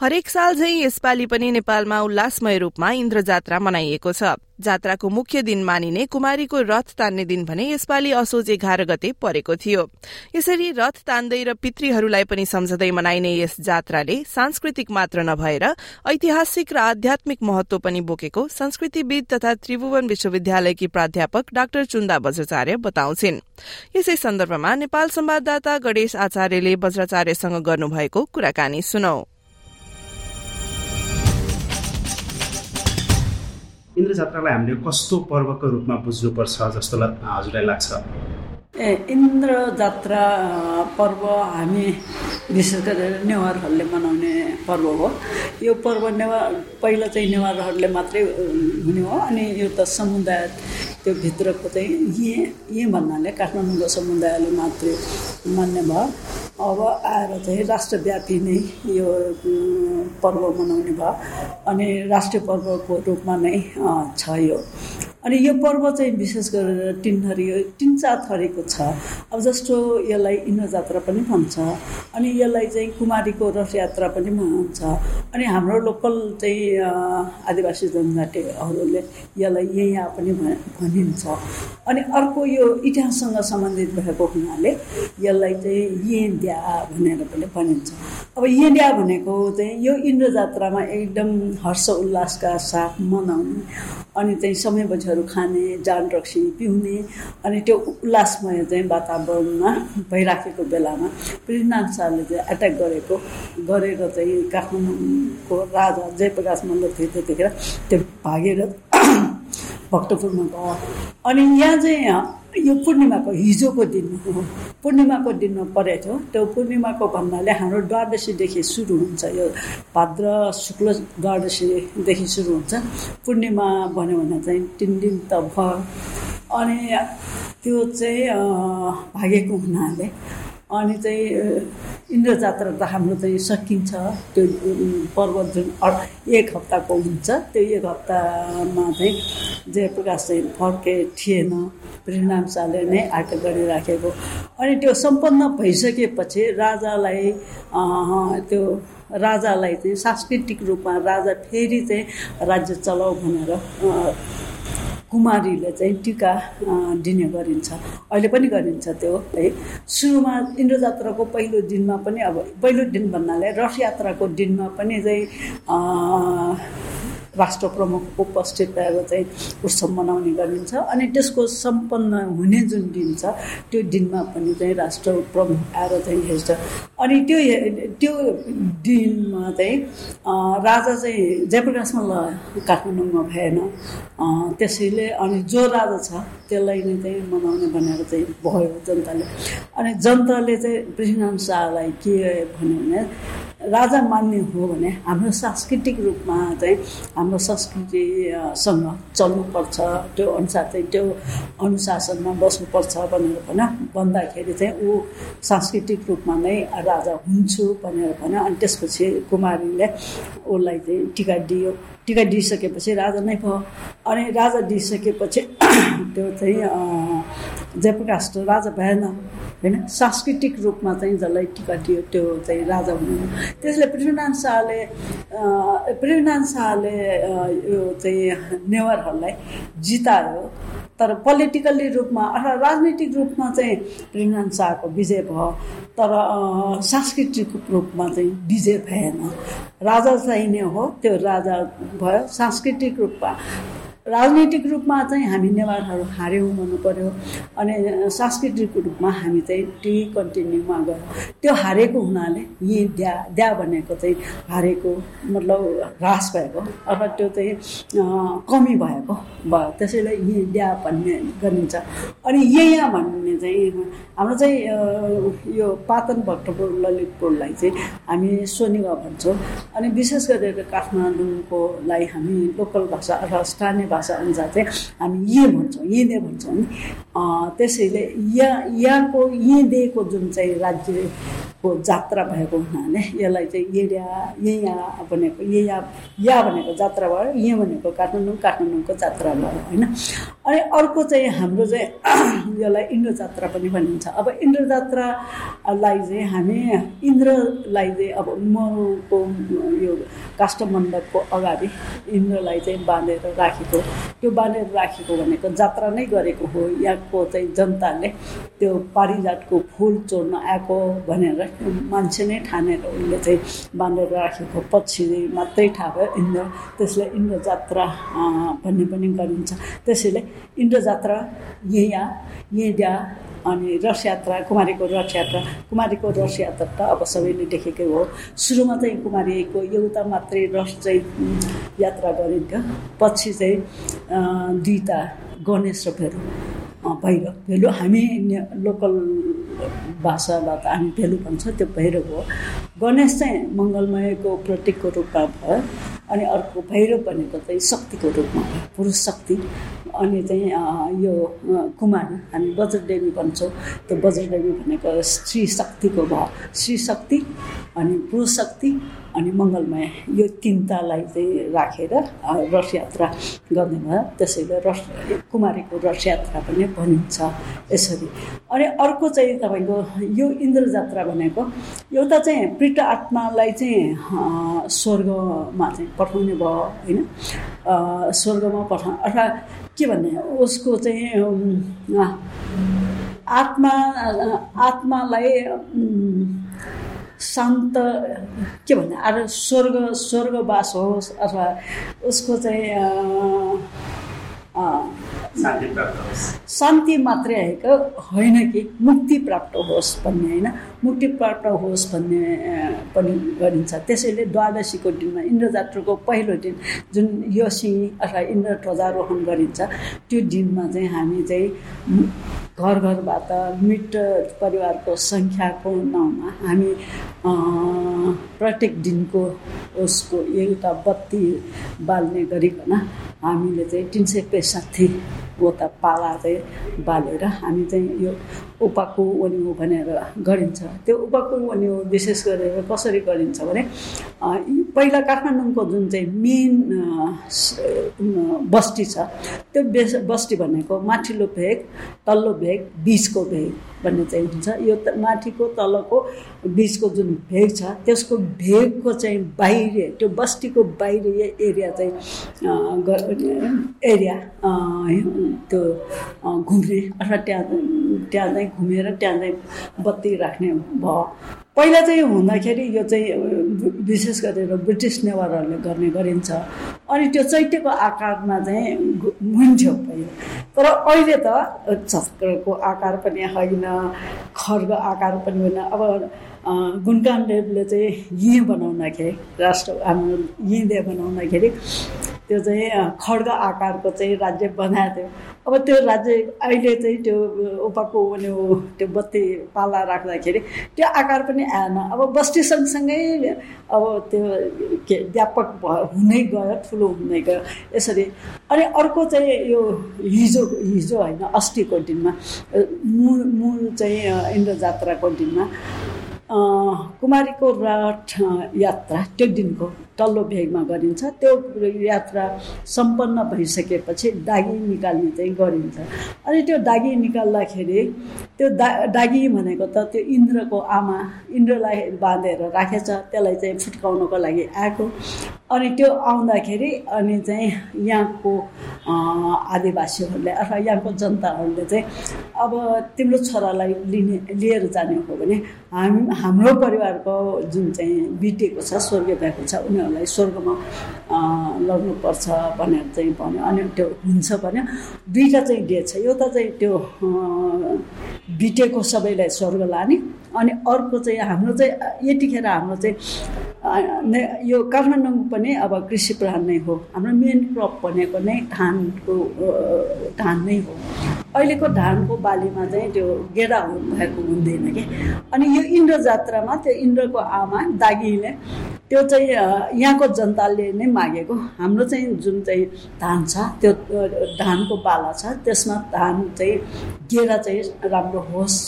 हरेक साल झै यसपालि पनि नेपालमा उल्लासमय रूपमा इन्द्र जात्रा मनाइएको छ। जात्राको मुख्य दिन मानिने कुमारीको रथ तान्ने दिन भने यसपालि असोज एघार गते परेको थियो। यसरी रथ तान्दै र पितृहरूलाई पनि सम्झँदै मनाइने यस जात्राले सांस्कृतिक मात्र नभएर ऐतिहासिक र आध्यात्मिक महत्व पनि बोकेको संस्कृतिविद तथा त्रिभुवन विश्वविद्यालयकी प्राध्यापक डाक्टर चुन्दा बज्राचार्य बताउँछिन्। यसै सन्दर्भमा नेपाल संवाददाता गणेश आचार्यले बज्राचार्यसँग गर्नुभएको कुराकानी सुनौ। इन्द्र जात्रालाई हामीले कस्तो पर्वको रूपमा बुझ्नुपर्छ जस्तो हजुरलाई लाग्छ। ए इन्द्र जात्रा पर्व हामी विशेष गरेर नेवारहरूले मनाउने पर्व हो। यो पर्व नेवार पहिला चाहिँ नेवारहरूले मात्रै हुने हो अनि यो त समुदाय त्यो भित्रको चाहिँ यहीँ यहीँ भन्नाले काठमाडौँको समुदायले मात्रै मान्ने भयो। अब आएर चाहिँ राष्ट्रव्यापी नै यो पर्व मनाउने भयो। अनि राष्ट्रिय पर्वको रूपमा नै छ यो। अनि यो पर्व चाहिँ विशेष गरेर तिन थरी तिन चार थरीको छ। अब जस्तो यसलाई इन्द्र जात्रा पनि भन्छ। अनि यसलाई चाहिँ कुमारीको रथ यात्रा पनि भन्छ। अनि हाम्रो लोकल चाहिँ आदिवासी जनजातिहरूले यसलाई यहाँ पनि भनिन्छ। अनि अर्को यो इतिहाससँग सम्बन्धित भएको हुनाले यसलाई चाहिँ येन्द्या भनेर पनि भनिन्छ। अब येन्द्या भनेको चाहिँ यो इन्द्र जात्रामा एकदम हर्ष उल्लासका साथ मनाउने अनि चाहिँ समय बजीहरू खाने जान रक्सी पिउने अनि त्यो उल्लासमय चाहिँ वातावरणमा भइराखेको बेलामा शाहले चाहिँ एट्याक गरेको गरेर चाहिँ काठमाडौँको राजा जयप्रकाश मल्ल थियो त्यतिखेर त्यो भागेर भक्तपुरमा गयो अनि यहाँ चाहिँ यो पूर्णिमाको हिजोको दिन हो। पूर्णिमाको दिनमा परेको थियो। त्यो पूर्णिमाको भन्नाले हाम्रो द्वादशीदेखि सुरु हुन्छ यो भाद्र शुक्ल द्वादशीदेखि सुरु हुन्छ। पूर्णिमा भन्यो भने चाहिँ तिन दिन त भयो। अनि त्यो चाहिँ भागेको हुनाले। अनि चाहिँ इन्द्र जात्रा त हाम्रो चाहिँ सकिन्छ। त्यो पर्व जुन एक हप्ताको हुन्छ त्यो एक हप्तामा चाहिँ जयप्रकाश चाहिँ फर्के थिएन। पृथ्वीनारायण शाहले नै आएको गरिराखेको। अनि त्यो सम्पन्न भइसकेपछि राजालाई त्यो राजालाई चाहिँ सांस्कृतिक रूपमा राजा फेरि चाहिँ राज्य चलाऊ भनेर कुमारीले चाहिँ टिका दिने गरिन्छ। अहिले पनि गरिन्छ त्यो है। सुरुमा इन्द्र जात्राको पहिलो दिनमा पनि अब पहिलो दिन भन्नाले रथ यात्राको दिनमा पनि चाहिँ राष्ट्र प्रमुख उपस्थित भएर चाहिँ उत्सव मनाउने गरिन्छ। अनि त्यसको सम्पन्न हुने जुन दिन छ त्यो दिनमा पनि चाहिँ राष्ट्र प्रमुख आएर चाहिँ हेर्छ। अनि त्यो त्यो दिनमा चाहिँ राजा चाहिँ जयप्रकाश मल्ल काठमाडौँमा भएन। त्यसैले अनि जो राजा छ त्यसलाई नै चाहिँ मनाउने भनेर चाहिँ भयो जनताले। अनि जनताले चाहिँ पृथ्वीनारायण शाहलाई के भन्यो भने राजा मान्ने हो भने हाम्रो सांस्कृतिक रूपमा चाहिँ हाम्रो संस्कृतिसँग चल्नुपर्छ त्यो अनुसार चाहिँ त्यो अनुशासनमा बस्नुपर्छ भनेर भन भन्दाखेरि चाहिँ ऊ सांस्कृतिक रूपमा नै राजा हुन्छु भनेर भन अनि त्यसपछि कुमारीले उसलाई चाहिँ टिका दियो। टिका दिइसकेपछि राजा नै भयो। अनि राजा दिइसकेपछि त्यो चाहिँ जयप्रकाश राजा भएन होइन? सांस्कृतिक रूपमा चाहिँ जसलाई टिका दियो त्यो चाहिँ राजा हुनु। त्यसले पृथ्वीनारायण शाहले पृथ्वीनारायण शाहले यो चाहिँ नेवारहरूलाई जितायो। तर पोलिटिकल्ली रूपमा अथवा राजनैतिक रूपमा चाहिँ पृथ्वीनारायण शाहको विजय भयो। तर सांस्कृतिक रूपमा चाहिँ विजय भएन। राजा चाहिँ नै हो त्यो राजा भयो। सांस्कृतिक रूपमा राजनैतिक रूपमा चाहिँ हामी नेवारहरू हार्यौँ भन्नु पऱ्यो अनि सांस्कृतिक रूपमा हामी चाहिँ टी कन्टिन्यूमा गयौँ। त्यो हारेको हुनाले यी द्या द्या भनेको चाहिँ हारेको मतलब ह्रास भएको अथवा त्यो चाहिँ कमी भएको भयो। त्यसैले यी द्या भन्ने गरिन्छ। अनि यहाँ भन्ने चाहिँ हाम्रो चाहिँ यो पातन भक्तपुर ललितपुरलाई चाहिँ हामी सोनिगा भन्छौँ। अनि विशेष गरेर काठमाडौँकोलाई हामी लोकल भाषा अथवा स्थानीय भाषा अनुसार चाहिँ हामी ये भन्छौँ यिने भन्छौँ। नि त्यसैले यहाँ यहाँको दिएको जुन चाहिँ राज्य को जात्रा भएको हुनाले यसलाई चाहिँ येया येया भनेको येया या भनेको जात्रा भयो यहाँ भनेको काठमाडौँ काठमाडौँको जात्रा भयो होइन? अनि अर्को चाहिँ हाम्रो चाहिँ यसलाई इन्द्र जात्रा पनि भनिन्छ। अब इन्द्र जात्रालाई चाहिँ हामी इन्द्रलाई चाहिँ अब मको यो काष्ठमण्डपको अगाडि इन्द्रलाई चाहिँ बाँधेर राखेको त्यो बाँधेर राखेको भनेको जात्रा नै गरेको हो। यहाँको चाहिँ जनताले त्यो पारिजातको फुल चोर्न आएको भनेर मान्छे नै ठानेर उसले चाहिँ बाँधेर राखेको पछि मात्रै थाहा भयो इन्द्र त्यसलाई इन्द्र जात्रा भन्ने पनि गरिन्छ। त्यसैले इन्द्र जात्रा यहाँ यहाँ अनि रथ यात्रा कुमारीको रथ यात्रा। कुमारीको रथ यात्रा त अब सबैले देखेकै हो। सुरुमा चाहिँ कुमारीको एउटा मात्रै रथ चाहिँ यात्रा गरिन्थ्यो। पछि चाहिँ दुईवटा गणेश र भेलु भैरव भेलु। हामी लोकल भाषाबाट हामी भेलु भन्छ त्यो भैरव हो। गणेश चाहिँ मङ्गलमयको प्रतीकको रूपमा भयो अनि अर्को भैरव भनेको चाहिँ शक्तिको रूपमा पुरुष शक्ति। अनि चाहिँ यो कुमारी हामी वज्रदेवी भन्छौँ। त्यो वज्रदेवी भनेको श्री शक्तिको भयो। श्री शक्ति अनि पुरुष शक्ति अनि मङ्गलमय। यो तिनवटालाई चाहिँ राखेर रथ यात्रा गर्ने भयो। त्यसैले रथ कुमारीको रथ यात्रा पनि भनिन्छ यसरी। अनि अर्को चाहिँ तपाईँको यो इन्द्र जात्रा भनेको एउटा चाहिँ पृत आत्मालाई चाहिँ स्वर्गमा चाहिँ पठाउने भयो होइन? स्वर्गमा पठा अथवा के भन्ने उसको चाहिँ आत्मा आत्मालाई शान्त के भन्ने अरू स्वर्ग स्वर्गवास होस् अथवा उसको चाहिँ शान्ति मात्रै आएको होइन कि मुक्ति प्राप्त होस् भन्ने होइन। मुक्ति प्राप्त होस् भन्ने पनि गरिन्छ। त्यसैले द्वादशीको दिनमा इन्द्रजात्राको पहिलो दिन जुन योसी अथवा इन्द्र ध्वजारोहण गरिन्छ त्यो दिनमा चाहिँ हामी चाहिँ घर घरबाट मृत परिवारको सङ्ख्याको नाउँमा हामी प्रत्येक दिनको उसको एउटा बत्ती बाल्ने गरिकन हामीले चाहिँ तिन सय पैँसाठी पाला चाहिँ बालेर हामी चाहिँ यो उपाको वन्यु भनेर गरिन्छ। त्यो उपाको वन्यु विशेष गरेर कसरी गरिन्छ भने पहिला काठमाडौँको जुन चाहिँ मेन बस्ती छ त्यो बेस बस्ती भनेको माथिल्लो भेग तल्लो भेग बिचको भेग भन्ने चाहिँ हुन्छ। यो माथिको तलको बिचको जुन भेग छ त्यसको भेगको चाहिँ बाहिर त्यो बस्तीको बाहिर एरिया चाहिँ एरिया त्यो घुम्ने अथवा त्यहाँ त्यहाँ चाहिँ घुमेर त्यहाँ चाहिँ बत्ती राख्ने भयो पहिला चाहिँ हुँदाखेरि यो चाहिँ विशेष गरेर ब्रिटिस नेवारहरूले गर्ने गरिन्छ अनि त्यो चैत्यको आकारमा चाहिँ हुन्थ्यो पहिला तर अहिले त चक्रको आकार पनि होइन खर्ग आकार पनि होइन अब गुन्कानदेवले चाहिँ यहीँ बनाउँदाखेरि राष्ट्र हाम्रो यहीँ बनाउँदाखेरि त्यो चाहिँ खड्ग आकारको चाहिँ राज्य बनाएको थियो। अब त्यो राज्य अहिले चाहिँ त्यो उपाको त्यो बत्ती पाला राख्दाखेरि त्यो आकार पनि आएन। अब बस्ती सँगसँगै अब त्यो के व्यापक भयो हुनै गयो ठुलो हुँदै गयो। यसरी अनि अर्को चाहिँ यो हिजो हिजो होइन अस्तिको दिनमा मूल मूल चाहिँ इन्द्र जात्राको दिनमा कुमारीको रथ यात्रा त्यो दिनको तल्लो भेगमा गरिन्छ। त्यो यात्रा सम्पन्न भइसकेपछि दागी निकाल्ने चाहिँ गरिन्छ। अनि त्यो दागी निकाल्दाखेरि त्यो दा दागी भनेको त त्यो इन्द्रको आमा इन्द्रलाई बाँधेर राखेछ त्यसलाई चाहिँ फुट्काउनको लागि आएको। अनि त्यो आउँदाखेरि अनि चाहिँ यहाँको आदिवासीहरूले अथवा यहाँको जनताहरूले चाहिँ अब तिम्रो छोरालाई लिने लिएर जाने हो भने हामी हाम्रो परिवारको जुन चाहिँ बितेको छ स्वर्गीय भएको छ उनीहरूलाई स्वर्गमा लग्नुपर्छ भनेर चाहिँ भन्यो। अनि त्यो हुन्छ भन्यो। दुईवटा चाहिँ डेट छ। एउटा चाहिँ त्यो बितेको सबैलाई स्वर्ग लाने। अनि अर्को चाहिँ हाम्रो चाहिँ यतिखेर हाम्रो चाहिँ यो काठमाडौँ पनि अब कृषि प्रधान नै हो। हाम्रो मेन क्रप भनेको नै धानको धान नै हो। अहिलेको धानको बालीमा चाहिँ त्यो गेडा भएको हुँदैन कि? अनि यो इन्द्र जात्रामा त्यो इन्द्रको आमा दागीले त्यो चाहिँ यहाँको जनताले नै मागेको। हाम्रो चाहिँ जुन चाहिँ धान छ त्यो धानको बाला छ त्यसमा धान चाहिँ गेरा चाहिँ राम्रो होस्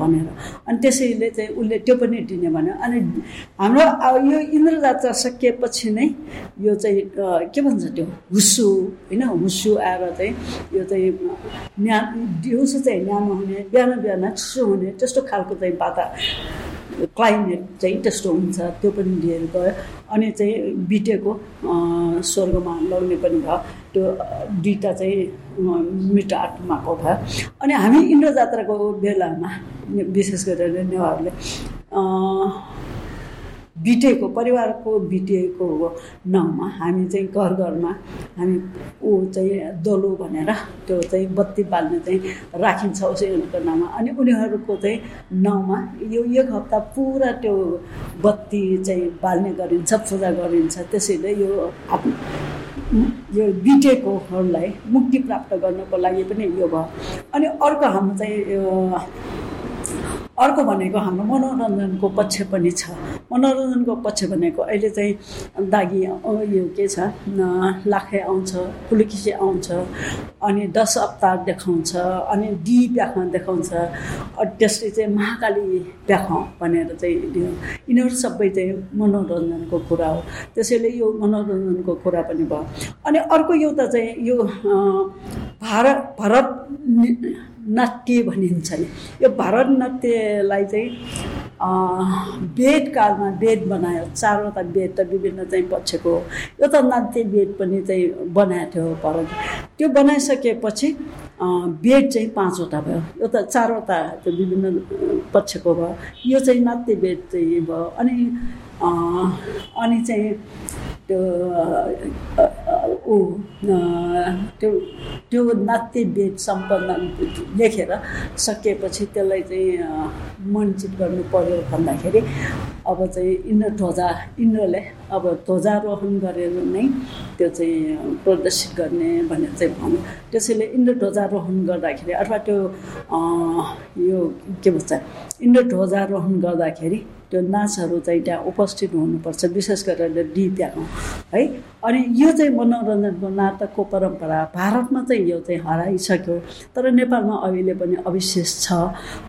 भनेर। अनि त्यसैले चाहिँ उसले त्यो पनि दिने भन्यो। अनि हाम्रो यो इन्द्र जात्रा सकिएपछि नै यो चाहिँ के भन्छ त्यो हुस्सु होइन हुस्सु आएर चाहिँ यो चाहिँ दिउँसो चाहिँ न्यानो हुने बिहान बिहान चिसो हुने त्यस्तो खालको चाहिँ वाता क्लाइमेट चाहिँ त्यस्तो हुन्छ त्यो पनि लिएर गयो। अनि चाहिँ बिटेको स्वर्गमा लग्ने पनि भयो। त्यो दुइटा चाहिँ मिठो आत्माको भयो। अनि हामी इन्द्र जात्राको बेलामा विशेष गरेर नेवारले बिटेको परिवारको बिटेको नाउँमा हामी चाहिँ घर घरमा हामी ऊ चाहिँ दोलो भनेर त्यो चाहिँ बत्ती बाल्ने चाहिँ राखिन्छ उसैहरूको नाउँमा। अनि उनीहरूको चाहिँ नाउँमा यो एक हप्ता पुरा त्यो बत्ती चाहिँ बाल्ने गरिन्छ पूजा गरिन्छ। त्यसैले यो यो बिटेकोहरूलाई मुक्ति प्राप्त गर्नको लागि पनि यो भयो। अनि अर्को हाम्रो चाहिँ अर्को भनेको हाम्रो मनोरञ्जनको पक्ष पनि छ। मनोरञ्जनको पक्ष भनेको अहिले चाहिँ दागी यो के छ? लाखे आउँछ पुलुकिसे आउँछ अनि दस अवतार देखाउँछ अनि डी प्याख देखाउँछ त्यसले चाहिँ महाकाली प्याख भनेर चाहिँ यिनीहरू सबै चाहिँ मनोरञ्जनको कुरा हो। त्यसैले यो मनोरञ्जनको कुरा पनि भयो। अनि अर्को एउटा चाहिँ यो भारत भरत नाट्य भनिन्छ नि यो भारत नाट्यलाई चाहिँ वेदकालमा वेद बनायो। चारवटा वेद त विभिन्न चाहिँ पक्षको यो त नाट्य वेद पनि चाहिँ बनाएको थियो भरत। त्यो बनाइसकेपछि वेद चाहिँ पाँचवटा भयो। यो त चारवटा त्यो विभिन्न पक्षको भयो। यो चाहिँ नाट्य वेद चाहिँ भयो। अनि अनि चाहिँ त्यो ऊ त्यो त्यो नाट्य वेद सम्पन्न लेखेर सकिएपछि त्यसलाई चाहिँ मञ्चित गर्नु पर्यो भन्दाखेरि अब चाहिँ इन्द्र ध्वजा इन्द्रले अब ध्वजारोहण गरेर नै त्यो चाहिँ प्रदर्शित गर्ने भनेर चाहिँ भन्यो त्यसैले इन्द्र ध्वजारोहण गर्दाखेरि अथवा त्यो यो के भन्छ इन्द्र ध्वजारोहण गर्दाखेरि त्यो नाचहरू चाहिँ त्यहाँ उपस्थित हुनुपर्छ विशेष गरेर डिप्याको है? अनि यो चाहिँ मनोरञ्जनको नाटकको परम्परा भारतमा चाहिँ यो चाहिँ हराइसक्यो तर नेपालमा अहिले पनि अविशेष छ।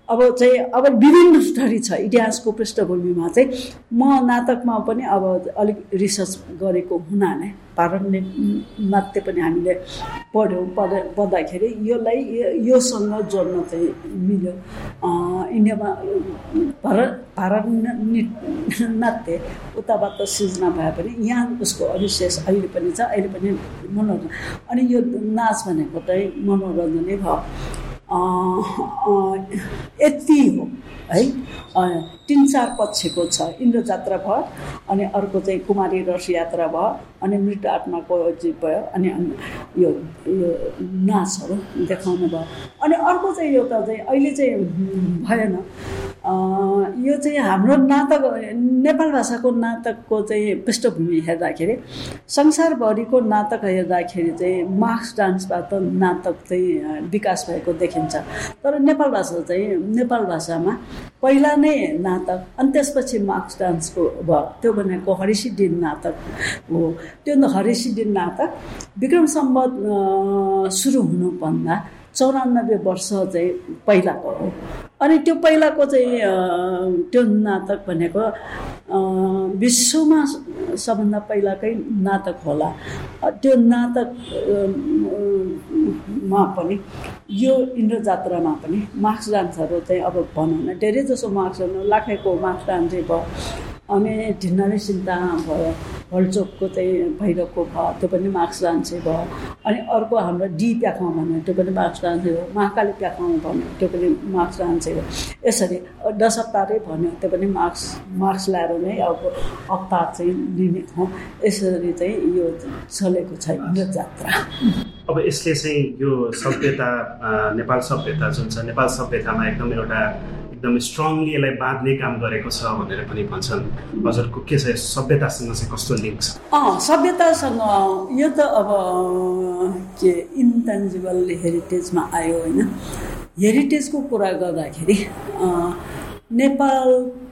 अब चाहिँ अब विभिन्न थरी छ इतिहासको पृष्ठभूमिमा चाहिँ म नाटकमा पनि अब अलिक रिसर्च गरेको हुनाले। भारत नाट्य पनि हामीले पढ्यौँ पढ पढ्दाखेरि यसलाई योसँग जोड्न चाहिँ मिल्यो। इन्डियामा भारत भारत नाट्य उताबाट सिर्जना भए पनि यहाँ उसको अविशेष अहिले पनि छ अहिले पनि मनोरञ्जन। अनि यो नाच भनेको चाहिँ मनोरञ्जनै भयो। यति हो है? तिन चार पक्षको छ इन्द्र जात्रा भयो अनि अर्को चाहिँ कुमारी रस यात्रा भयो अनि मृत आत्माको चाहिँ भयो अनि यो यो नाचहरू देखाउनु भयो। अनि अर्को चाहिँ एउटा चाहिँ अहिले चाहिँ भएन यो चाहिँ हाम्रो नाटक नेपाल भाषाको नाटकको चाहिँ पृष्ठभूमि हेर्दाखेरि संसारभरिको नाटक हेर्दाखेरि चाहिँ मार्क्स डान्सबाट नाटक चाहिँ विकास भएको देखिन्छ। तर नेपाल भाषा चाहिँ नेपाल भाषामा पहिला नै नाटक अनि त्यसपछि मार्क्स डान्सको भयो त्यो भनेको हरिसिद्धि नाटक हो। त्यो हरिसिद्धि नाटक विक्रम सम्बत सुरु हुनुभन्दा चौरानब्बे वर्ष चाहिँ पहिलाको हो। अनि त्यो पहिलाको चाहिँ त्यो नाटक भनेको विश्वमा सबभन्दा पहिलाकै नाटक होला। त्यो नाटकमा पनि यो इन्द्र जात्रामा पनि मार्क्स डान्सहरू चाहिँ अब भनौँ न धेरै जसो मार्क्स लाखेको मार्क्स चाहिँ भयो। अनि ढिन्नाले सिन्ता भयो हलचोकको चाहिँ भैरवको भयो त्यो पनि मार्क्स डान्सै भयो। अनि अर्को हाम्रो डी प्याखाउँ भन्यो त्यो पनि मार्क्स डान्सै हो। महाकाली प्याखाउँ भन्यो त्यो पनि मार्क्स डान्सै हो। यसरी दस अवतारै भन्यो त्यो पनि मार्क्स मार्क्स ल्याएर नै अब अवतार चाहिँ लिने हो। यसरी चाहिँ यो चलेको छ यो जात्रा। अब यसले चाहिँ यो सभ्यता नेपाल सभ्यता जुन छ नेपाल सभ्यतामा एकदम एउटा एकदमै स्ट्रङली यसलाई बाँध्ने काम गरेको छ भनेर पनि भन्छन्। हजुरको के छ सभ्यतासँग चाहिँ कस्तो लिङ्क छ? सभ्यतासँग यो त अब के इन्टेन्जिबल हेरिटेजमा आयो होइन। हेरिटेजको कुरा गर्दाखेरि नेपाल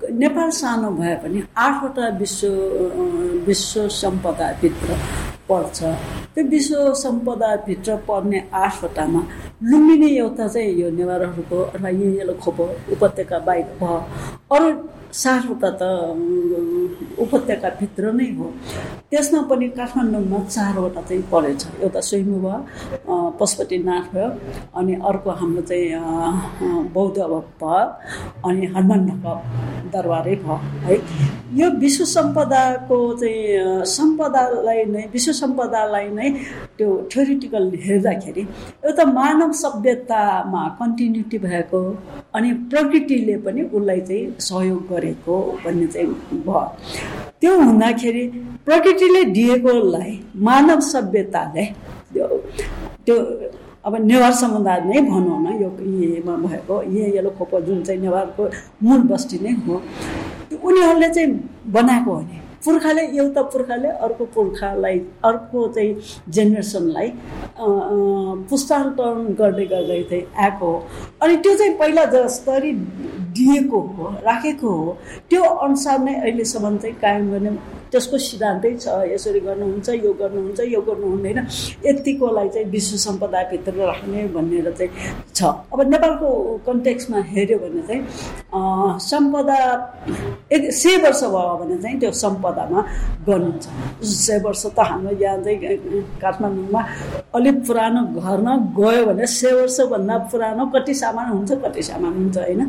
नेपाल सानो भए पनि आठवटा विश्व विश्व सम्पदाभित्र पर्छ। त्यो विश्व सम्पदाभित्र पर्ने आठवटामा लुम्बिनी एउटा चाहिँ यो नेवारहरूको अथवा यिनीहरू खोपो उपत्यका बाहिर भयो अरू सातवटा त उपत्यकाभित्र नै हो। त्यसमा पनि काठमाडौँमा चारवटा चाहिँ परेछ एउटा स्वयम्भू भयो पशुपतिनाथ भयो अनि अर्को हाम्रो चाहिँ बौद्ध भयो अनि हनुमान ढका दरबारै भयो है। यो विश्व सम्पदाको चाहिँ सम्पदालाई नै विश्व सम्पदालाई नै त्यो थ्योरिटिकल हेर्दाखेरि एउटा मानव सभ्यतामा कन्टिन्युटी भएको अनि प्रकृतिले पनि उसलाई चाहिँ सहयोग गरेको भन्ने चाहिँ भयो। त्यो हुँदाखेरि प्रकृतिले दिएकोलाई मानव सभ्यताले त्यो अब नेवार समुदाय नै भनौँ न यो यहीमा भएको यही खोपो जुन चाहिँ नेवारको मूल बस्ती नै हो उनीहरूले चाहिँ बनाएको हो नि। पुर्खाले एउटा पुर्खाले अर्को पुर्खालाई अर्को चाहिँ जेनेरेसनलाई पुस्तान्तरण गर्दै गर्दै चाहिँ आएको हो। अनि त्यो चाहिँ पहिला जसरी दिएको हो राखेको हो। त्यो अनुसार नै अहिलेसम्म चाहिँ कायम गर्ने त्यसको सिद्धान्तै छ यसरी गर्नुहुन्छ यो गर्नुहुन्छ यो गर्नु हुँदैन यतिकोलाई चाहिँ विश्व सम्पदाभित्र राख्ने भनेर चाहिँ छ। अब नेपालको कन्टेक्समा हेऱ्यो भने चाहिँ सम्पदा एक सय वर्ष भयो भने चाहिँ त्यो सम्पदामा गर्नुहुन्छ। सय वर्ष त हाम्रो यहाँ चाहिँ काठमाडौँमा अलिक पुरानो घरमा गयो भने सय वर्षभन्दा पुरानो कति सामान हुन्छ कति सामान हुन्छ होइन?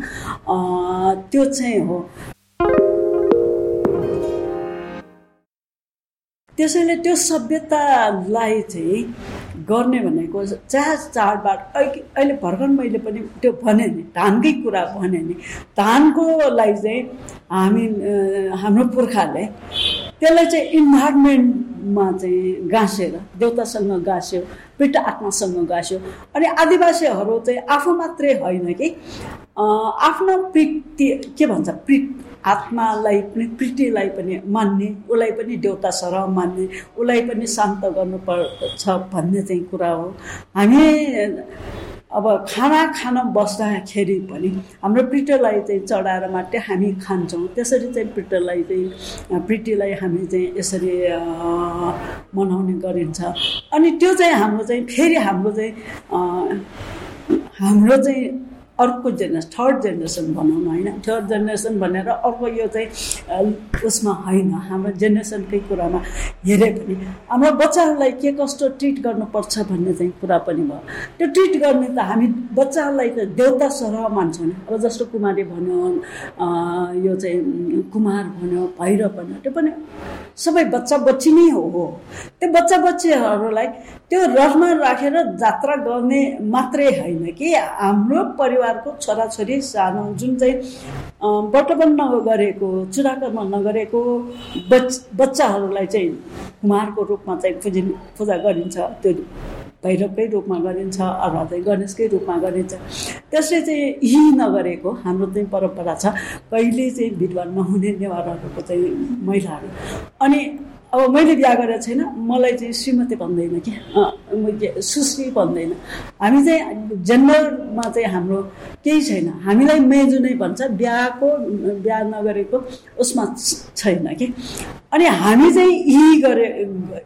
त्यो चाहिँ हो। त्यसैले त्यो सभ्यतालाई चाहिँ गर्ने भनेको चाह चाडबाड अहिले भर्खर मैले पनि त्यो भने नि धानकै कुरा भने नि धानकोलाई चाहिँ हामी हाम्रो पुर्खाले त्यसलाई चाहिँ इन्भाइरोमेन्टमा चाहिँ गाँसेर देउतासँग गाँस्यो पिट आत्मासँग गाँस्यो। अनि आदिवासीहरू चाहिँ आफू मात्रै होइन कि आफ्नो प्रिति के भन्छ? प्रिट आत्मालाई पनि प्रीतिलाई पनि मान्ने उसलाई पनि देउता सरह मान्ने उसलाई पनि शान्त गर्नुपर्छ भन्ने चाहिँ कुरा हो। हामी अब खाना खान बस्दाखेरि पनि हाम्रो प्रिटलाई चाहिँ चढाएर मात्रै हामी खान्छौँ। त्यसरी चाहिँ प्रिटलाई चाहिँ प्रिटीलाई हामी चाहिँ यसरी मनाउने गरिन्छ। अनि त्यो चाहिँ हाम्रो चाहिँ फेरि हाम्रो चाहिँ हाम्रो चाहिँ अर्को जेनेरेसन थर्ड जेनेरेसन भनौँ न होइन? थर्ड जेनेरेसन भनेर अर्को यो चाहिँ उसमा होइन हाम्रो जेनेरेसनकै कुरामा हेरे पनि। हाम्रो बच्चाहरूलाई के कस्तो ट्रिट गर्नुपर्छ भन्ने चाहिँ कुरा पनि भयो। त्यो ट्रिट गर्ने त हामी बच्चाहरूलाई त देउता सरह मान्छौँ अब जस्तो कुमारी भन्यो यो चाहिँ कुमार भन्यो भैरव भन्यो त्यो पनि सबै बच्चा बच्ची नै हो। त्यो बच्चा बच्चीहरूलाई त्यो रथमा राखेर जात्रा गर्ने मात्रै होइन कि? हाम्रो परिवारको छोराछोरी सानो जुन चाहिँ वर्तमान नगरेको चुराकर्म नगरेको बच बच्चाहरूलाई चाहिँ कुमारको रूपमा चाहिँ पूजिन पूजा गरिन्छ। त्यो भैरवकै रूपमा गरिन्छ अथवा चाहिँ गणेशकै रूपमा गरिन्छ। त्यसले चाहिँ यही नगरेको हाम्रो चाहिँ परम्परा छ। कहिले चाहिँ विधवा नहुने नेवारहरूको चाहिँ महिलाहरू। अनि अब मैले बिहा गरेको छैन मलाई चाहिँ श्रीमती भन्दैन कि। सुश्री भन्दैन। हामी चाहिँ जेन्डरमा चाहिँ हाम्रो केही छैन। हामीलाई मेजु नै भन्छ बिहाको बिहा नगरेको उसमा छैन कि। अनि हामी चाहिँ यी गरे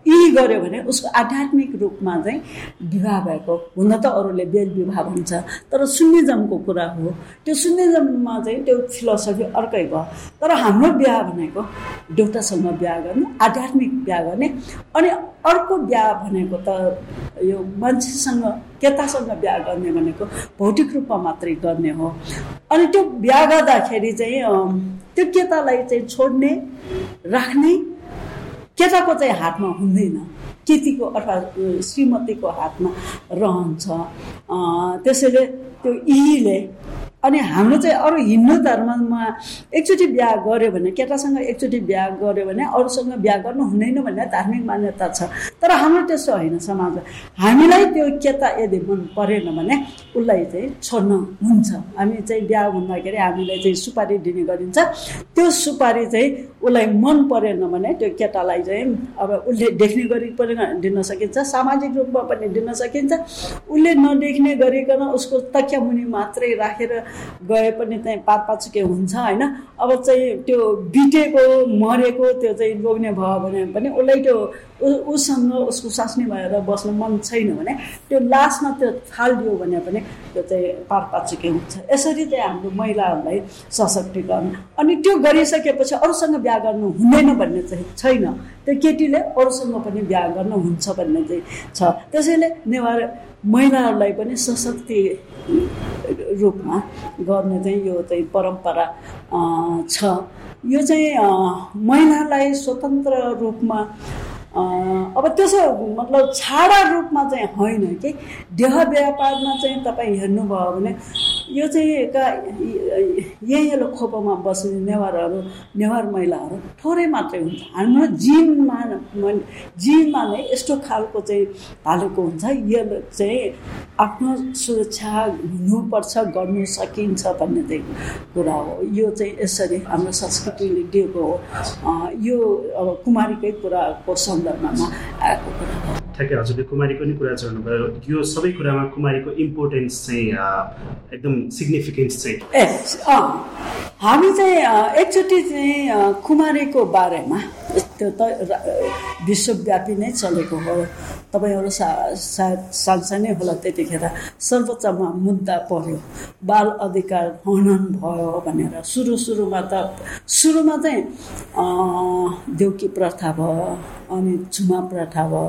यी गऱ्यो भने उसको आध्यात्मिक रूपमा चाहिँ विवाह भएको हुन त अरूले बेल विवाह भन्छ तर सुन्निजमको कुरा हो। त्यो सुन्निजममा चाहिँ त्यो फिलोसफी अर्कै भयो। तर हाम्रो बिहा भनेको देउतासँग बिहा गर्ने आध्यात्मिक बिहा गर्ने। अनि अर्को बिहा भनेको त यो मान्छेसँग केटासँग बिहा गर्ने भनेको भौतिक रूपमा मात्रै गर्ने हो। अनि त्यो बिहा गर्दाखेरि चाहिँ त्यो केटालाई चाहिँ छोड्ने राख्ने केटाको चाहिँ हातमा हुँदैन। केटीको अथवा श्रीमतीको हातमा रहन्छ। त्यसैले त्यो यीले अनि हाम्रो चाहिँ अरू हिन्दू धर्ममा एकचोटि बिहा गऱ्यो भने केटासँग एकचोटि बिहा गऱ्यो भने अरूसँग बिहा गर्नु हुँदैन भन्ने धार्मिक मान्यता छ। तर हाम्रो त्यस्तो होइन समाज हामीलाई त्यो केटा यदि मन परेन भने उसलाई चाहिँ छोड्न हुन्छ। हामी चाहिँ बिहा हुँदाखेरि हामीलाई चाहिँ सुपारी दिने गरिन्छ। त्यो सुपारी चाहिँ उसलाई मन परेन भने त्यो केटालाई चाहिँ अब उसले देख्ने गरी पनि दिन सकिन्छ सामाजिक रूपमा पनि दिन सकिन्छ। उसले नदेख्ने गरिकन उसको तकिया मुनि मात्रै राखेर गए पनि चाहिँ पारपाचुके हुन्छ होइन अब चाहिँ त्यो बिटेको मरेको त्यो चाहिँ लोग्ने भयो भने पनि उसलाई त्यो उसँग उसको सास्नी भएर बस्नु मन छैन भने त्यो लास्टमा त्यो फालिदियो भने पनि त्यो चाहिँ पारपाचुके हुन्छ। यसरी चाहिँ हाम्रो महिलाहरूलाई सशक्तिकरण अनि त्यो गरिसकेपछि अरूसँग बिहा गर्नु हुँदैन भन्ने चाहिँ छैन। त्यो केटीले अरूसँग पनि बिहा गर्नु हुन्छ भन्ने चाहिँ छ। त्यसैले नेवार महिलाहरूलाई पनि सशक्ति रूपमा गर्ने चाहिँ यो चाहिँ परम्परा छ। यो चाहिँ महिलालाई स्वतन्त्र रूपमा अब त्यसो मतलब छाडा रूपमा चाहिँ होइन कि? देह व्यापारमा चाहिँ तपाईँ हेर्नुभयो भने यो चाहिँ का यहीँलो खोपोमा बस्ने नेवारहरू नेवार महिलाहरू थोरै मात्रै हुन्छ। हाम्रो जिनमा जिनमा नै यस्तो खालको चाहिँ हालेको हुन्छ। यो चाहिँ आफ्नो सुरक्षा हुनुपर्छ गर्नु सकिन्छ भन्ने चाहिँ कुरा हो। यो चाहिँ यसरी हाम्रो संस्कृतिले दिएको हो। यो अब कुमारीकै कुराको सन्दर्भमा आएको कुरा हो। ठ्याक्कै हजुरले कुमारीको नि कुरा चढ्नुभयो। यो सबै कुरामा कुमारीको इम्पोर्टेन्स चाहिँ एकदम सिग्निफिकेन्स चाहिँ ए हामी चाहिँ एकचोटि चाहिँ कुमारीको बारेमा त्यो त विश्वव्यापी नै चलेको हो। तपाईँहरू सा सायद सानसानै होला त्यतिखेर सर्वोच्चमा मुद्दा पर्यो बाल अधिकार हनन भयो भनेर सुरु सुरुमा त सुरुमा चाहिँ देउकी प्रथा भयो अनि झुमा प्रथा भयो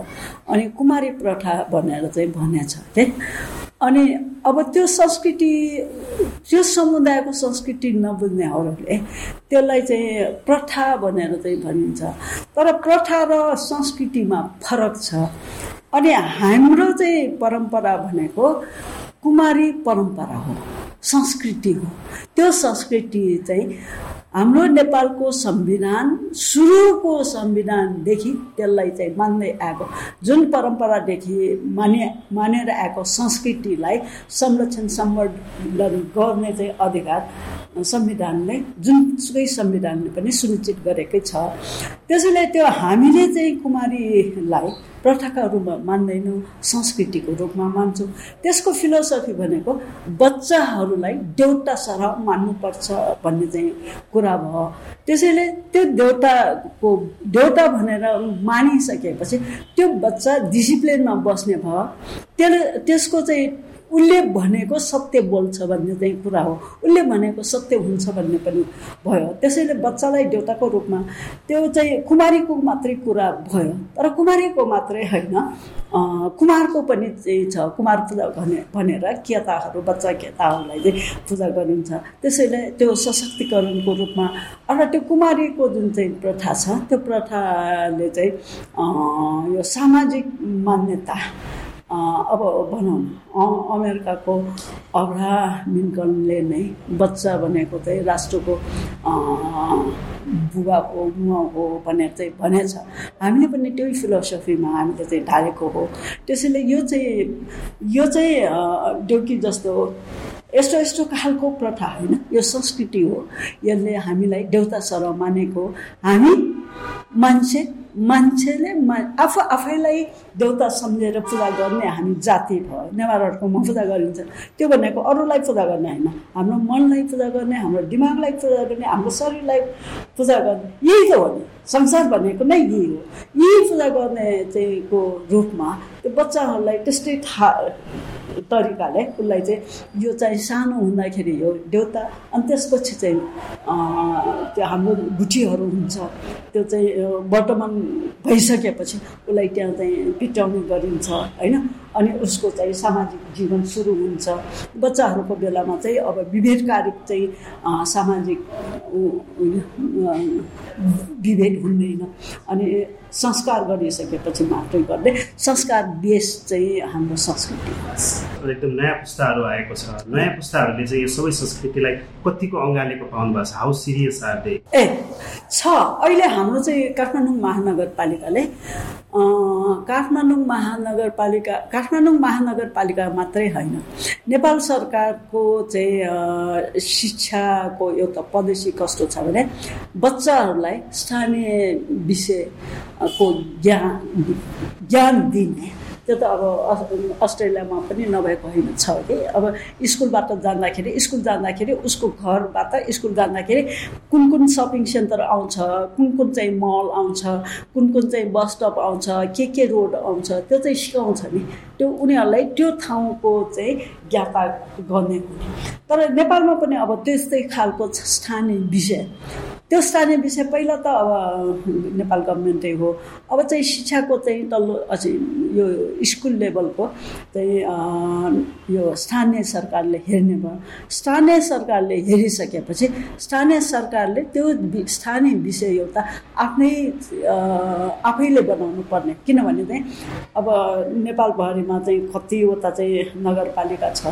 अनि कुमारी प्रथा भनेर चाहिँ भनेछ के अनि अब त्यो संस्कृति त्यो समुदायको संस्कृति नबुझ्नेहरूले त्यसलाई चाहिँ प्रथा भनेर चाहिँ भनिन्छ। तर प्रथा र संस्कृतिमा फरक छ। अनि हाम्रो चाहिँ परम्परा भनेको कुमारी परम्परा हो संस्कृति हो। त्यो संस्कृति चाहिँ हाम्रो नेपालको संविधान सुरुको संविधानदेखि त्यसलाई चाहिँ मान्दै आएको जुन परम्परादेखि माने मानेर आएको संस्कृतिलाई संरक्षण सम्वर्धन गर्ने चाहिँ अधिकार संविधानले जुनसुकै संविधानले पनि सुनिश्चित गरेकै छ। त्यसैले त्यो हामीले चाहिँ कुमारीलाई प्रथाका रूपमा मान्दैनौँ संस्कृतिको रूपमा मान्छौँ। त्यसको फिलोसफी भनेको बच्चाहरूलाई देउता सरह मान्नुपर्छ भन्ने चाहिँ कुरा भयो। त्यसैले त्यो देउताको देउता भनेर मानिसकेपछि त्यो बच्चा डिसिप्लिनमा बस्ने भयो। त्यसले त्यसको चाहिँ उसले भनेको सत्य बोल्छ भन्ने चाहिँ कुरा हो। उसले भनेको सत्य हुन्छ भन्ने पनि भयो। त्यसैले बच्चालाई देउताको रूपमा त्यो चाहिँ कुमारीको मात्रै कुरा भयो। तर कुमारीको मात्रै होइन। कुमारको पनि चाहिँ छ। कुमार पूजा भने भनेर केताहरू बच्चा केताहरूलाई चाहिँ पूजा गरिन्छ। त्यसैले त्यो सशक्तिकरणको रूपमा अर्थात् त्यो कुमारीको जुन चाहिँ प्रथा छ त्यो प्रथाले चाहिँ यो सामाजिक मान्यता अब भनौँ अमेरिकाको अब्रा लिङ्कनले नै बच्चा भनेको चाहिँ राष्ट्रको बुबाको मुवा हो भनेर चाहिँ भनेछ। हामीले पनि त्यही फिलोसफीमा हामीले चाहिँ ढालेको हो। त्यसैले यो चाहिँ यो चाहिँ डोकी जस्तो यस्तो यस्तो खालको प्रथा होइन यो संस्कृति हो। यसले हामीलाई देउता सर मानेको। हामी मान्छे मान्छेले आफू आफैलाई देउता सम्झेर पूजा गर्ने हामी जाति भयो। नेवारहरूकोमा पूजा गरिन्छ। त्यो भनेको अरूलाई पूजा गर्ने होइन। हाम्रो मनलाई पूजा गर्ने हाम्रो दिमागलाई पूजा गर्ने हाम्रो शरीरलाई पूजा गर्ने। यही त हो नि। संसार भनेको नै यही हो। यही पूजा गर्ने चाहिँ को रूपमा त्यो बच्चाहरूलाई त्यस्तै थाहा तरिकाले उसलाई चाहिँ यो चाहिँ सानो हुँदाखेरि यो देउता अनि त्यसपछि चाहिँ त्यो हाम्रो गुठीहरू हुन्छ त्यो चाहिँ वर्तमान भइसकेपछि उसलाई त्यहाँ चाहिँ पिटाउने गरिन्छ होइन? अनि उसको चाहिँ सामाजिक जीवन सुरु हुन्छ। बच्चाहरूको बेलामा चाहिँ अब विभेदकारी चाहिँ सामाजिक विभेद हुँदैन। अनि संस्कार गरिसकेपछि मात्रै गर्दै संस्कार बेस चाहिँ हाम्रो संस्कृति एकदम नयाँ पुस्ताहरू आएको छ। नयाँ पुस्ताहरूले चाहिँ यो सबै संस्कृतिलाई कतिको अँगालेको पाउनु भएको छ? How serious are they a छ। अहिले हाम्रो चाहिँ काठमाडौँ महानगरपालिकाले काठमाडौँ महानगरपालिका काठमाडौँ महानगरपालिका मात्रै होइन। नेपाल सरकारको चाहिँ शिक्षाको एउटा पलिसी कस्तो छ भने बच्चाहरूलाई स्थानीय विषयको ज्ञान ज्ञान दिने। त्यो त अब अस्ट्रेलियामा पनि नभएको होइन छ कि। अब स्कुलबाट जाँदाखेरि स्कुल जाँदाखेरि उसको घरबाट स्कुल जाँदाखेरि कुन कुन सपिङ सेन्टर आउँछ कुन कुन चाहिँ मल आउँछ कुन कुन चाहिँ बस स्टप आउँछ के के रोड आउँछ त्यो चाहिँ सिकाउँछ नि। त्यो उनीहरूलाई त्यो ठाउँको चाहिँ ज्ञाता गर्ने हुने तर नेपालमा पनि अब त्यस्तै खालको स्थानीय विषय। त्यो स्थानीय विषय पहिला त अब नेपाल गभर्मेन्टै हो। अब चाहिँ शिक्षाको चाहिँ तल्लो अझै यो स्कुल लेभलको चाहिँ यो स्थानीय सरकारले हेर्ने भयो। स्थानीय सरकारले हेरिसकेपछि स्थानीय सरकारले त्यो स्थानीय विषय एउटा आफ्नै आफैले बनाउनु पर्ने। किनभने चाहिँ अब नेपालभरिमा चाहिँ कतिवटा चाहिँ नगरपालिका छ।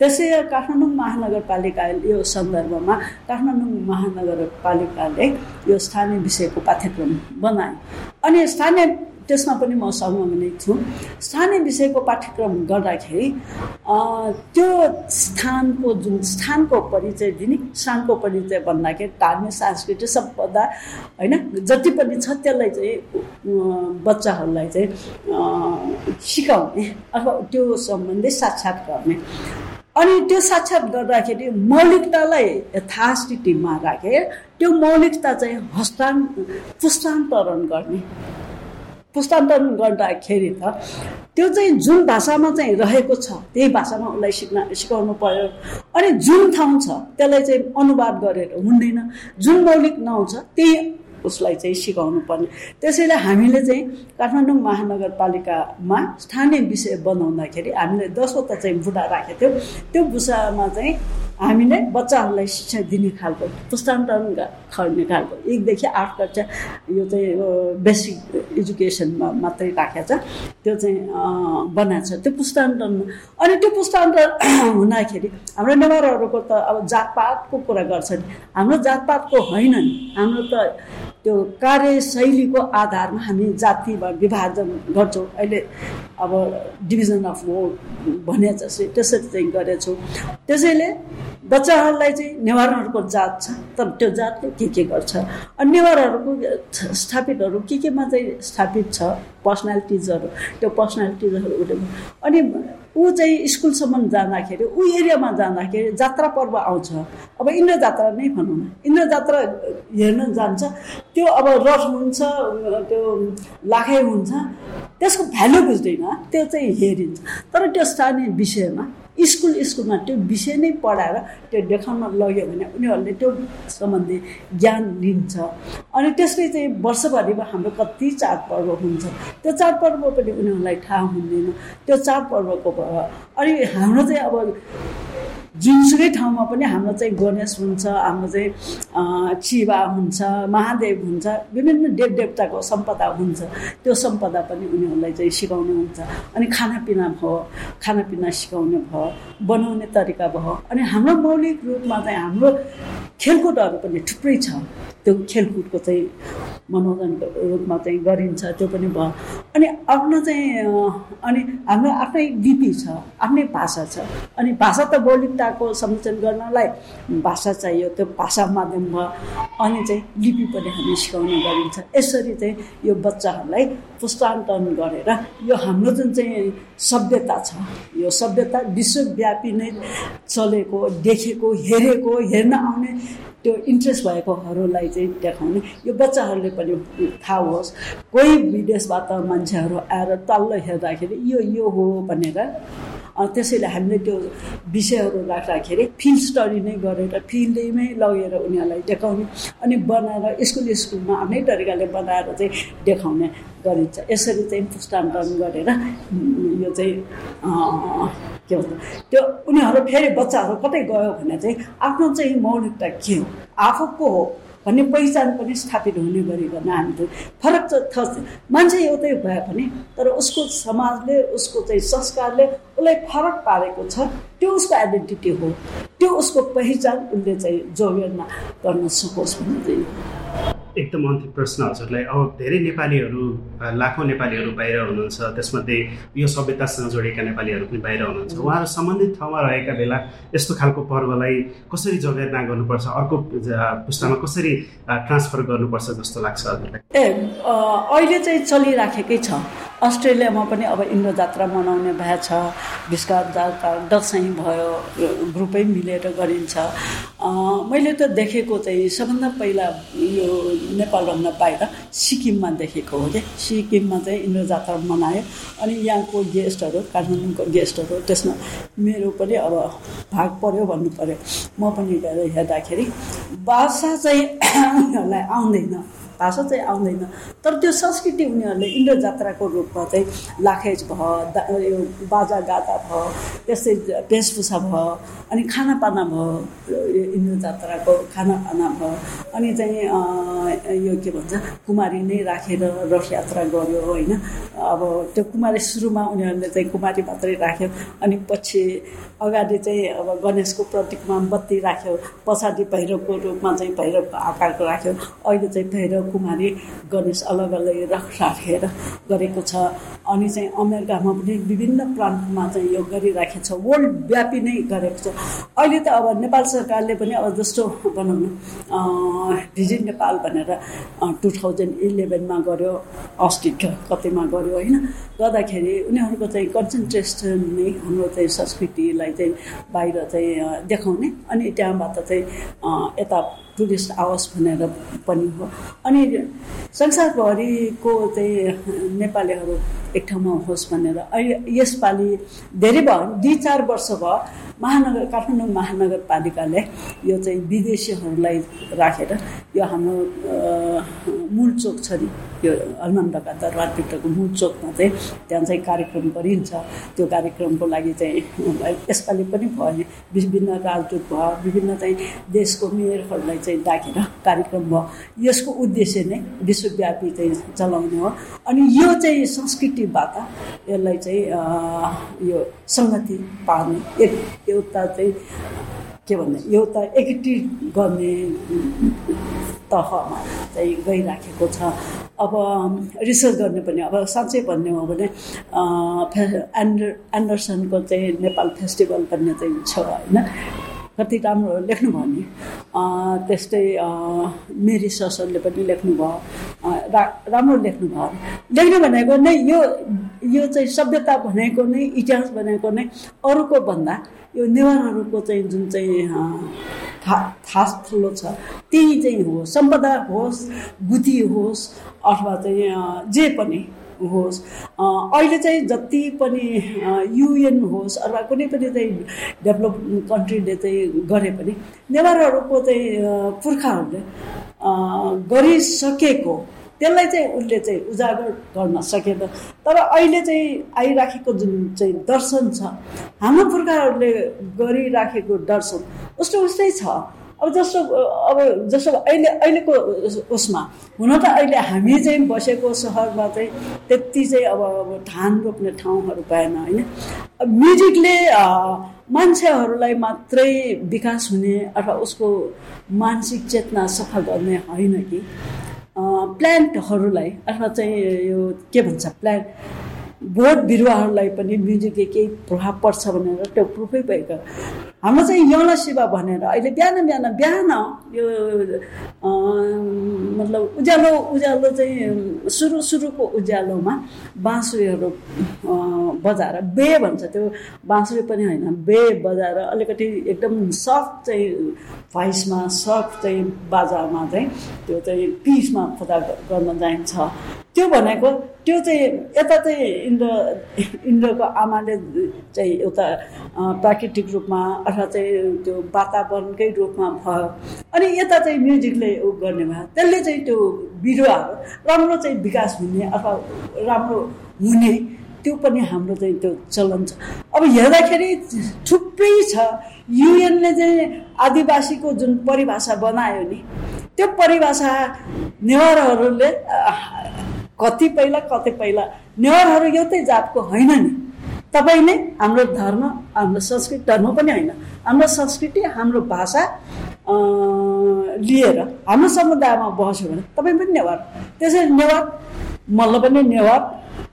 त्यसै काठमाडौँ महानगरपालिका यो सन्दर्भमा काठमाडौँ महानगरपालिकाले यो स्थानीय विषयको पाठ्यक्रम बनाए अनि स्थानीय त्यसमा पनि म सहमत छु। स्थानीय विषयको पाठ्यक्रम गर्दाखेरि त्यो स्थानको जुन स्थानको परिचय दिने स्थानको परिचय भन्दाखेरि धार्मिक सांस्कृतिक सम्पदा होइन जति पनि छ त्यसलाई चाहिँ बच्चाहरूलाई चाहिँ सिकाउने अथवा त्यो सम्बन्धी साक्षात गर्ने। अनि त्यो साक्षात गर्दाखेरि मौलिकतालाई यथास्थितिमा राखेर त्यो मौलिकता चाहिँ हस्तान् पुस्तान्तरण गर्ने। पुस्तान्तरण गर्दाखेरि त त्यो चाहिँ जुन भाषामा चाहिँ रहेको छ त्यही भाषामा उसलाई सिक्न सिकाउनु पर्यो। अनि जुन ठाउँ छ त्यसलाई चाहिँ अनुवाद गरेर हुँदैन। जुन मौलिक नाउँ छ त्यही उसलाई चाहिँ सिकाउनु पर्ने। त्यसैले हामीले चाहिँ काठमाडौँ महानगरपालिकामा स्थानीय विषय बनाउँदाखेरि हामीले दसवटा चाहिँ बुढा राखेको थियौँ। त्यो बुसामा चाहिँ हामीले बच्चाहरूलाई शिक्षा दिने खालको पुस्तान्तरण खर्ने खालको। एकदेखि आठ कक्षा यो चाहिँ बेसिक एजुकेसनमा मात्रै राखेको छ। त्यो चाहिँ बनाएको छ। त्यो पुस्तान्तरण अनि त्यो पुस्तान्तरण हुँदाखेरि हाम्रो नेवारहरूको त अब जातपातको कुरा गर्छ नि। हाम्रो जातपातको होइन नि हाम्रो त त्यो कार्यशैलीको आधारमा हामी जातिमा विभाजन गर्छौँ। अहिले अब डिभिजन अफ भोट भने जस्तै त्यसरी चाहिँ गरेछौँ। त्यसैले बच्चाहरूलाई चाहिँ नेवारहरूको जात छ तर त्यो जातले के के गर्छ? अनि नेवारहरूको स्थापितहरू के केमा चाहिँ स्थापित छ? पर्सनालिटिजहरू त्यो पर्सनालिटिजहरू अनि ऊ चाहिँ स्कुलसम्म जाँदाखेरि ऊ एरियामा जाँदाखेरि जात्रा पर्व आउँछ। अब इन्द्र जात्रा नै भनौँ न। इन्द्र जात्रा हेर्न जान्छ। त्यो अब रथ हुन्छ त्यो लाखै हुन्छ। त्यसको भ्यालु बुझ्दैन। त्यो चाहिँ हेरिन्छ। तर त्यो स्थानीय विषयमा स्कुल स्कुलमा त्यो विषय नै पढाएर त्यो देखाउन लग्यो भने उनीहरूले त्यो सम्बन्धी ज्ञान लिन्छ। अनि त्यसले चाहिँ वर्षभरिमा हाम्रो कति चाडपर्व हुन्छ त्यो चाडपर्व पनि उनीहरूलाई थाहा हुँदैन। त्यो चाडपर्वको अनि हाम्रो चाहिँ अब जुनसुकै ठाउँमा पनि हाम्रो चाहिँ गणेश हुन्छ हाम्रो चाहिँ चिवा हुन्छ महादेव हुन्छ विभिन्न देव देवताको सम्पदा हुन्छ। त्यो सम्पदा पनि उनीहरूलाई चाहिँ सिकाउनु हुन्छ। अनि खानापिना भयो खानापिना सिकाउने भयो बनाउने तरिका भयो। अनि हाम्रो मौलिक रूपमा चाहिँ हाम्रो खेलकुदहरू पनि थुप्रै छ। त्यो खेलकुदको चाहिँ मनोरञ्जनको रूपमा चाहिँ गरिन्छ त्यो पनि भयो। अनि आफ्नो चाहिँ अनि हाम्रो आफ्नै लिपि छ आफ्नै भाषा छ। अनि भाषा त मौलिकताको संरक्षण गर्नलाई भाषा चाहियो त्यो भाषा माध्यम भयो। अनि चाहिँ लिपि पनि हामी सिकाउने गरिन्छ। यसरी चाहिँ यो बच्चाहरूलाई पुस्तान्तरण गरेर यो हाम्रो जुन चाहिँ सभ्यता छ यो सभ्यता विश्वव्यापी नै चलेको देखेको हेरेको हेर्न आउने त्यो इन्ट्रेस्ट भएकोहरूलाई चाहिँ देखाउने यो बच्चाहरूले थाहा होस् कोही विदेशबाट मान्छेहरू आएर तल्लो हेर्दाखेरि यो यो हो भनेर त्यसैले हामीले त्यो विषयहरू राख्दाखेरि फिल्ड स्टडी नै गरेर फिल्डैमै लगेर उनीहरूलाई देखाउने अनि बनाएर स्कुल स्कुलमा आफ्नै तरिकाले बनाएर चाहिँ देखाउने गरिन्छ। यसरी चाहिँ पुस्तान्तरण गरेर यो चाहिँ के भन्छ त्यो उनीहरू फेरि बच्चाहरू कतै गयो भने चाहिँ आफ्नो चाहिँ मौलिकता के हो? आफूको हो? भन्ने पहिचान पनि स्थापित हुने गरिकन हामीले फरक छ मान्छे एउटै भए पनि तर उसको समाजले उसको चाहिँ संस्कारले उसलाई फरक पारेको छ। त्यो उसको आइडेन्टिटी हो। त्यो उसको पहिचान उसले चाहिँ जोगेर्ना गर्न सकोस् भन्ने चाहिँ एकदम अन्तिम प्रश्न हजुरलाई अब धेरै नेपालीहरू लाखौँ नेपालीहरू बाहिर हुनुहुन्छ त्यसमध्ये यो सभ्यतासँग जोडिएका नेपालीहरू पनि बाहिर हुनुहुन्छ। उहाँहरू सम्बन्धित ठाउँमा रहेका बेला यस्तो खालको पर्वलाई कसरी जगेर्ना गर्नुपर्छ अर्को पुस्तामा कसरी ट्रान्सफर गर्नुपर्छ जस्तो लाग्छ हजुरलाई? ए अहिले चाहिँ चलिराखेकै छ। अस्ट्रेलियामा पनि अब इन्द्र जात्रा मनाउने भए छ विस्कार जात्रा दसैँ भयो ग्रुपै मिलेर गरिन्छ। मैले त देखेको चाहिँ सबभन्दा पहिला यो नेपालभन्दा बाहिर सिक्किममा देखेको हो कि? सिक्किममा चाहिँ इन्द्र जात्रा मनायो। अनि यहाँको गेस्टहरू काठमाडौँको गेस्टहरू त्यसमा मेरो पनि अब भाग पऱ्यो भन्नु पऱ्यो म पनि गएर हेर्दाखेरि भाषा चाहिँ उनीहरूलाई आउँदैन। भाषा चाहिँ आउँदैन। तर त्यो संस्कृति उनीहरूले इन्द्र जात्राको रूपमा चाहिँ लाखेज भयो बाजा गाजा भयो त्यस्तै वेशभूषा भयो अनि खानापाना भयो इन्द्र जात्राको खानापाना भयो। अनि चाहिँ यो के भन्छ कुमारी नै राखेर रथ यात्रा गऱ्यो होइन। अब त्यो कुमारी सुरुमा उनीहरूले चाहिँ कुमारी मात्रै राख्यो। अनि पछि अगाडि चाहिँ अब गणेशको प्रतीकमा बत्ती राख्यो। पछाडि भैरवको रूपमा चाहिँ भैरवको आकारको राख्यो। अहिले चाहिँ भैरव कुमारी गणेश अलग अलग रख राखेर गरेको छ। अनि चाहिँ अमेरिकामा पनि विभिन्न प्रान्तमा चाहिँ यो गरिराखेको छ। वर्ल्ड व्यापी नै गरेको छ। अहिले त अब नेपाल सरकारले पनि अब जस्तो भनौँ न भिजिट नेपाल भनेर टु थाउजन्ड इलेभेनमा गर्यो अस्ति कतिमा गर्यो होइन? गर्दाखेरि उनीहरूको चाहिँ कन्सन्ट्रेसन नै हाम्रो चाहिँ संस्कृतिलाई चाहिँ बाहिर चाहिँ देखाउने। अनि त्यहाँबाट चाहिँ यता टुरिस्ट आओस् भनेर पनि हो। अनि संसारभरिको चाहिँ नेपालीहरू एक ठाउँमा होस् भनेर। अहिले यसपालि धेरै भयो। दुई चार वर्ष भयो। महानगर काठमाडौँ महानगरपालिकाले यो चाहिँ विदेशीहरूलाई राखेर यो हाम्रो मूल चोक छ नि यो हनुमान ढका दरबारभित्रको मूल चोकमा चाहिँ त्यहाँ चाहिँ कार्यक्रम गरिन्छ। त्यो कार्यक्रमको लागि चाहिँ यसपालि पनि भयो। विभिन्न राजदूत भयो विभिन्न चाहिँ देशको मेयरहरूलाई चाहिँ डाकेर कार्यक्रम भयो। यसको उद्देश्य नै विश्वव्यापी चाहिँ चलाउने हो। अनि यो चाहिँ संस्कृतिबाट यसलाई चाहिँ यो सङ्गति पार्ने एक एउटा चाहिँ के भन्ने एउटा एकीकृत गर्ने तहमा चाहिँ गइराखेको छ। अब रिसर्च गर्ने पनि अब साँच्चै भन्ने हो भने एन्डर एन्डरसनको चाहिँ नेपाल फेस्टिभल भन्ने चाहिँ छ होइन। कति राम्रो लेख्नुभयो नि? त्यस्तै मेरी ससरले पनि लेख्नुभयो रा राम्रो लेख्नुभयो लेख्नु भनेको नै यो यो चाहिँ सभ्यता भनेको नै इतिहास भनेको नै अरूको भन्दा यो नेवारहरूको चाहिँ जुन चाहिँ था ठुलो छ त्यही चाहिँ हो। सम्पदा होस् बुद्धि होस् अथवा चाहिँ जे पनि होस्। अहिले चाहिँ जति पनि युएन होस् अथवा कुनै पनि चाहिँ डेभलप कन्ट्रीले चाहिँ गरे पनि नेवारहरूको चाहिँ पुर्खाहरूले गरिसकेको त्यसलाई चाहिँ उसले चाहिँ उजागर गर्न सकेन। तर अहिले चाहिँ आइराखेको जुन चाहिँ दर्शन छ हाम्रो पुर्खाहरूले गरिराखेको दर्शन उस्तो उस्तै छ। अब जस्तो अब जस्तो अहिले अहिलेको उसमा हुन त अहिले हामी चाहिँ बसेको सहरमा चाहिँ त्यति चाहिँ अब धान रोप्ने ठाउँहरू पाएन होइन? म्युजिकले मान्छेहरूलाई मात्रै विकास हुने अथवा उसको मानसिक चेतना सफा गर्ने होइन कि? प्लान्टहरूलाई अथवा चाहिँ यो के भन्छ प्लान्ट बोट बिरुवाहरूलाई पनि म्युजिकले केही प्रभाव पर्छ भनेर त्यो प्रुफै भएको। हाम्रो चाहिँ यौन सेवा भनेर अहिले बिहान बिहान बिहान यो मतलब उज्यालो उज्यालो चाहिँ सुरु सुरुको उज्यालोमा बाँसुरीहरू बजाएर बे भन्छ त्यो बाँसुरी पनि होइन बे बजाएर अलिकति एकदम सफ्ट चाहिँ भोइसमा सफ्ट चाहिँ बाजामा चाहिँ त्यो चाहिँ पिसमा खुदा गर्न जाइन्छ। त्यो भनेको त्यो चाहिँ यता चाहिँ इन्द्र इन्द्रको आमाले चाहिँ एउटा प्राकृतिक रूपमा अथवा चाहिँ त्यो वातावरणकै रूपमा भयो। अनि यता चाहिँ म्युजिकले उ गर्ने भयो। त्यसले चाहिँ त्यो बिरुवाहरू राम्रो चाहिँ विकास हुने अथवा राम्रो हुने त्यो पनि हाम्रो चाहिँ त्यो चलन छ। अब हेर्दाखेरि थुप्रै छ। युएनले चाहिँ आदिवासीको जुन परिभाषा बनायो नि त्यो परिभाषा नेवारहरूले कति पहिला कति पहिला नेवारहरू एउटै जातको होइन नि। तपाईँ नै हाम्रो धर्म हाम्रो संस्कृति धर्म पनि होइन। हाम्रो संस्कृति हाम्रो भाषा लिएर हाम्रो समुदायमा बस्यो भने तपाईँ पनि नेवार। त्यसरी नेवार मल्ल पनि नेवार।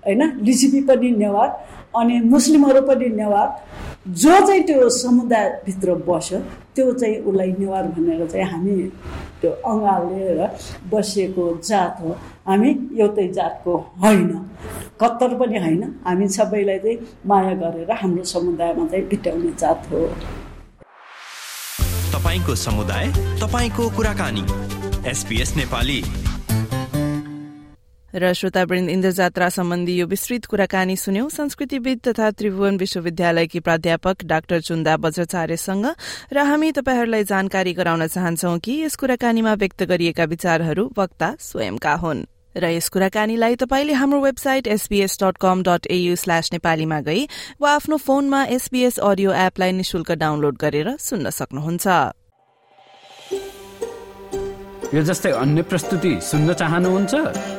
होइन? लिसिपी पनि नेवार अनि मुस्लिमहरू पनि नेवार जो चाहिँ त्यो समुदायभित्र बस्यो त्यो चाहिँ उसलाई नेवार भनेर चाहिँ हामी त्यो अँगालेर बसिएको जात हो। हामी एउटै जातको होइन। कत्तर पनि होइन। हामी सबैलाई चाहिँ माया गरेर हाम्रो समुदायमा चाहिँ बिताउने जात हो। तपाईँको समुदाय तपाईँको कुराकानी। S B S Nepali. र श्रोतावृन्द इन्द्र जात्रा सम्बन्धी यो विस्तृत कुराकानी सुन्यौं। संस्कृतिविद तथा त्रिभुवन विश्वविद्यालयकी प्राध्यापक डाक्टर चुन्दा बज्राचार्यसँग र हामी तपाईँहरूलाई जानकारी गराउन चाहन्छौ कि यस कुराकानीमा व्यक्त गरिएका विचारहरू वक्ता स्वयंका हुन्। र यस कुराकानीलाई तपाईँले हाम्रो website S B S dot com dot A U slash नेपालीमा गई वा आफ्नो फोनमा एसबीएस अडियो एपलाई निशुल्क डाउनलोड गरेर सुन्न सक्नुहुन्छ। यो जस्तै अन्य प्रस्तुति सुन्न चाहनुहुन्छ?